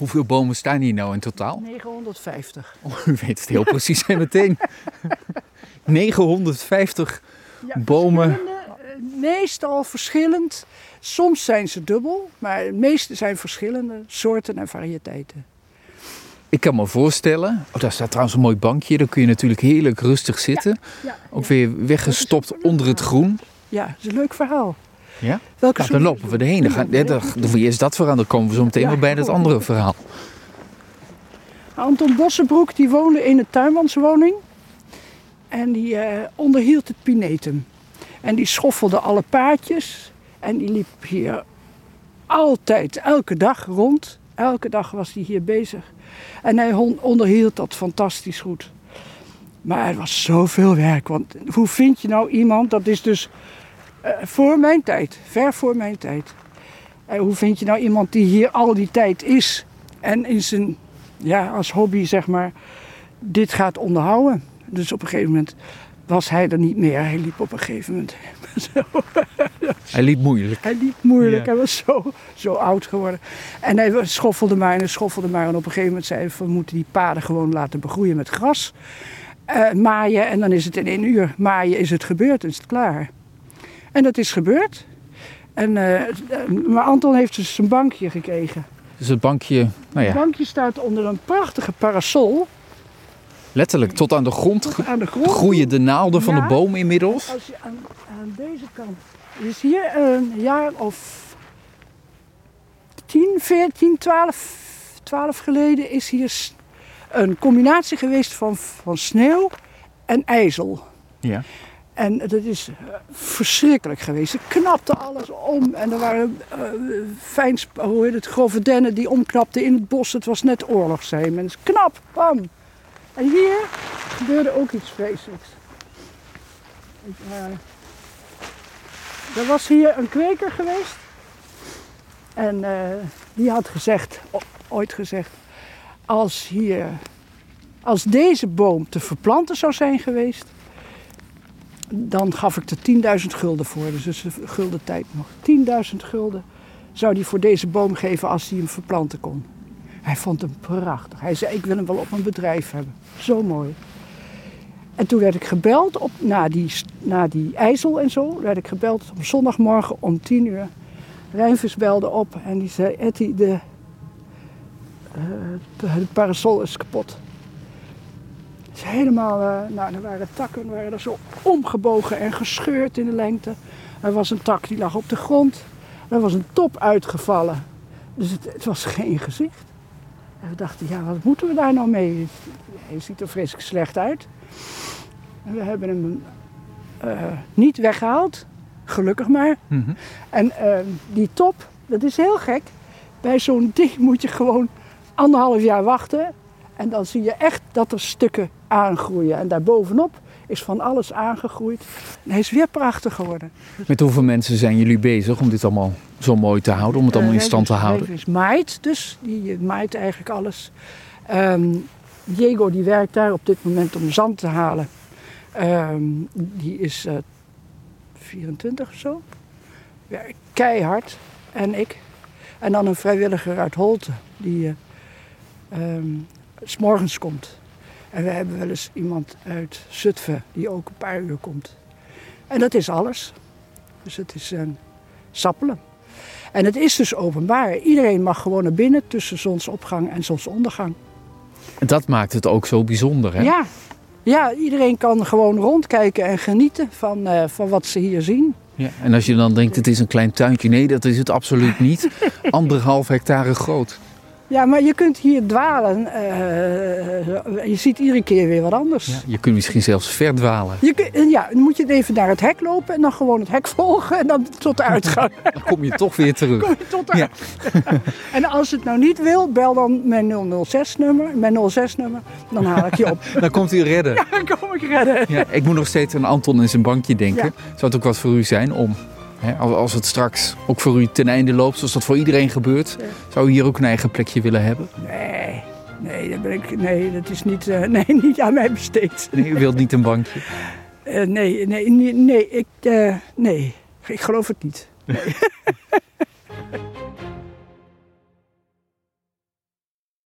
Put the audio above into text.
Hoeveel bomen staan hier nou in totaal? 950. Oh, u weet het heel precies en meteen. 950 bomen. verschillende, eh, Meestal verschillend. Soms zijn ze dubbel, maar de meeste zijn verschillende soorten en variëteiten. Ik kan me voorstellen. Oh, daar staat trouwens een mooi bankje. Daar kun je natuurlijk heerlijk rustig zitten. Ja, Ook weer weggestopt onder het groen. ja, dat is een leuk verhaal. Ja? Welke Nou, dan lopen we erheen. Dan, gaan, ja, dan eerst dat verhaal. Dan komen we zo meteen Ja, wel bij dat andere verhaal. Anton Bossenbroek die woonde in een tuinmanswoning. En die eh, onderhield het pinetum. En die schoffelde alle paadjes. En die liep hier altijd, elke dag rond. Elke dag was hij hier bezig. En hij onderhield dat fantastisch goed. Maar het was zoveel werk. Want hoe vind je nou iemand, dat is dus eh, voor mijn tijd, ver voor mijn tijd. En hoe vind je nou iemand die hier al die tijd is en in zijn, ja, als hobby zeg maar, dit gaat onderhouden? Dus op een gegeven moment was hij er niet meer. Hij liep op een gegeven moment. Hij liep moeilijk. Hij liep moeilijk. Ja. Hij was zo, zo oud geworden. En hij schoffelde maar en schoffelde maar. En op een gegeven moment zei hij, we moeten die paden gewoon laten begroeien met gras. Eh, maaien en dan is het in één uur. Maaien is het gebeurd en is het klaar. En dat is gebeurd. En, eh, maar Anton heeft dus een bankje gekregen. Dus het bankje, nou Het ja, bankje staat onder een prachtige parasol. letterlijk tot aan de grond Tot aan de grond. groeien de naalden van de boom inmiddels. Als je aan, aan deze kant. is hier een jaar of 10, 14, 12, 12 geleden is hier een combinatie geweest van, van sneeuw en ijzel. Ja. En dat is eh, verschrikkelijk geweest. Er knapte alles om en er waren eh fijn, hoe heet het, grove dennen die omknapten in het bos. Het was net oorlogsheim. En het is knap, bam. En hier gebeurde ook iets vreselijks. Eh, er was hier een kweker geweest. En die had gezegd, ooit gezegd, als hier, als deze boom te verplanten zou zijn geweest, dan gaf ik er 10.000 gulden voor. Dus dat is de gulden tijd nog. 10.000 gulden zou hij voor deze boom geven als hij hem verplanten kon. Hij vond hem prachtig. Hij zei, ik wil hem wel op mijn bedrijf hebben. Zo mooi. En toen werd ik gebeld, op, na, die, na die ijzel en zo, werd ik gebeld op zondagmorgen om 10 uur. Rijnvis belde op en die zei, Etty, de, eh, de parasol is kapot. Is helemaal, eh, nou, er waren takken, waren er zo omgebogen en gescheurd in de lengte. Er was een tak die lag op de grond. Er was een top uitgevallen. Dus het, het was geen gezicht. En we dachten, ja, wat moeten we daar nou mee? Hij ziet er vreselijk slecht uit. En we hebben hem eh, niet weggehaald. Gelukkig maar. Mhm. En eh, die top, dat is heel gek. Bij zo'n ding moet je gewoon anderhalf jaar wachten. En dan zie je echt dat er stukken aangroeien. En daarbovenop is van alles aangegroeid. En hij is weer prachtig geworden. Met hoeveel mensen zijn jullie bezig om dit allemaal zo mooi te houden, om het allemaal in Eh, stand te houden? Rijvis maait dus, die eh, maait eigenlijk alles. Ehm, Diego die werkt daar op dit moment om zand te halen. Ehm, die is eh 24 of zo. Werkt keihard. En ik. En dan een vrijwilliger uit Holte die eh ehm, s morgens komt. En we hebben wel eens iemand uit Zutphen die ook een paar uur komt. En dat is alles. Dus het is een sappelen. En het is dus openbaar. Iedereen mag gewoon naar binnen tussen zonsopgang en zonsondergang. En dat maakt het ook zo bijzonder, hè? Ja. ja, iedereen kan gewoon rondkijken en genieten van, eh, van wat ze hier zien. Ja, En als je dan denkt, het is een klein tuintje. Nee, dat is het absoluut niet. Anderhalf hectare groot. Ja, maar je kunt hier dwalen. eh, je ziet iedere keer weer wat anders. Ja, je kunt misschien zelfs verdwalen. Je kun- ja, dan moet je even naar het hek lopen en dan gewoon het hek volgen en dan tot de uitgang. Dan kom je toch weer terug. Kom je tot de Ja. En als het nou niet wil, bel dan mijn 006-nummer, mijn 06-nummer, dan haal ik je op. Dan komt u redden. Ja. Dan kom ik redden. ik moet nog steeds aan Anton en zijn bankje denken. Ja. Zou het ook wat voor u zijn om, hè, als- het straks ook voor u ten einde loopt, zoals dat voor iedereen gebeurt, Ja. zou u hier ook een eigen plekje willen hebben? Nee, nee, dat, ben ik, nee, dat is niet, eh, nee, niet aan mij besteed. Nee, u wilt niet een bankje. Eh, nee, nee, nee, nee, ik, eh, nee, ik geloof het niet.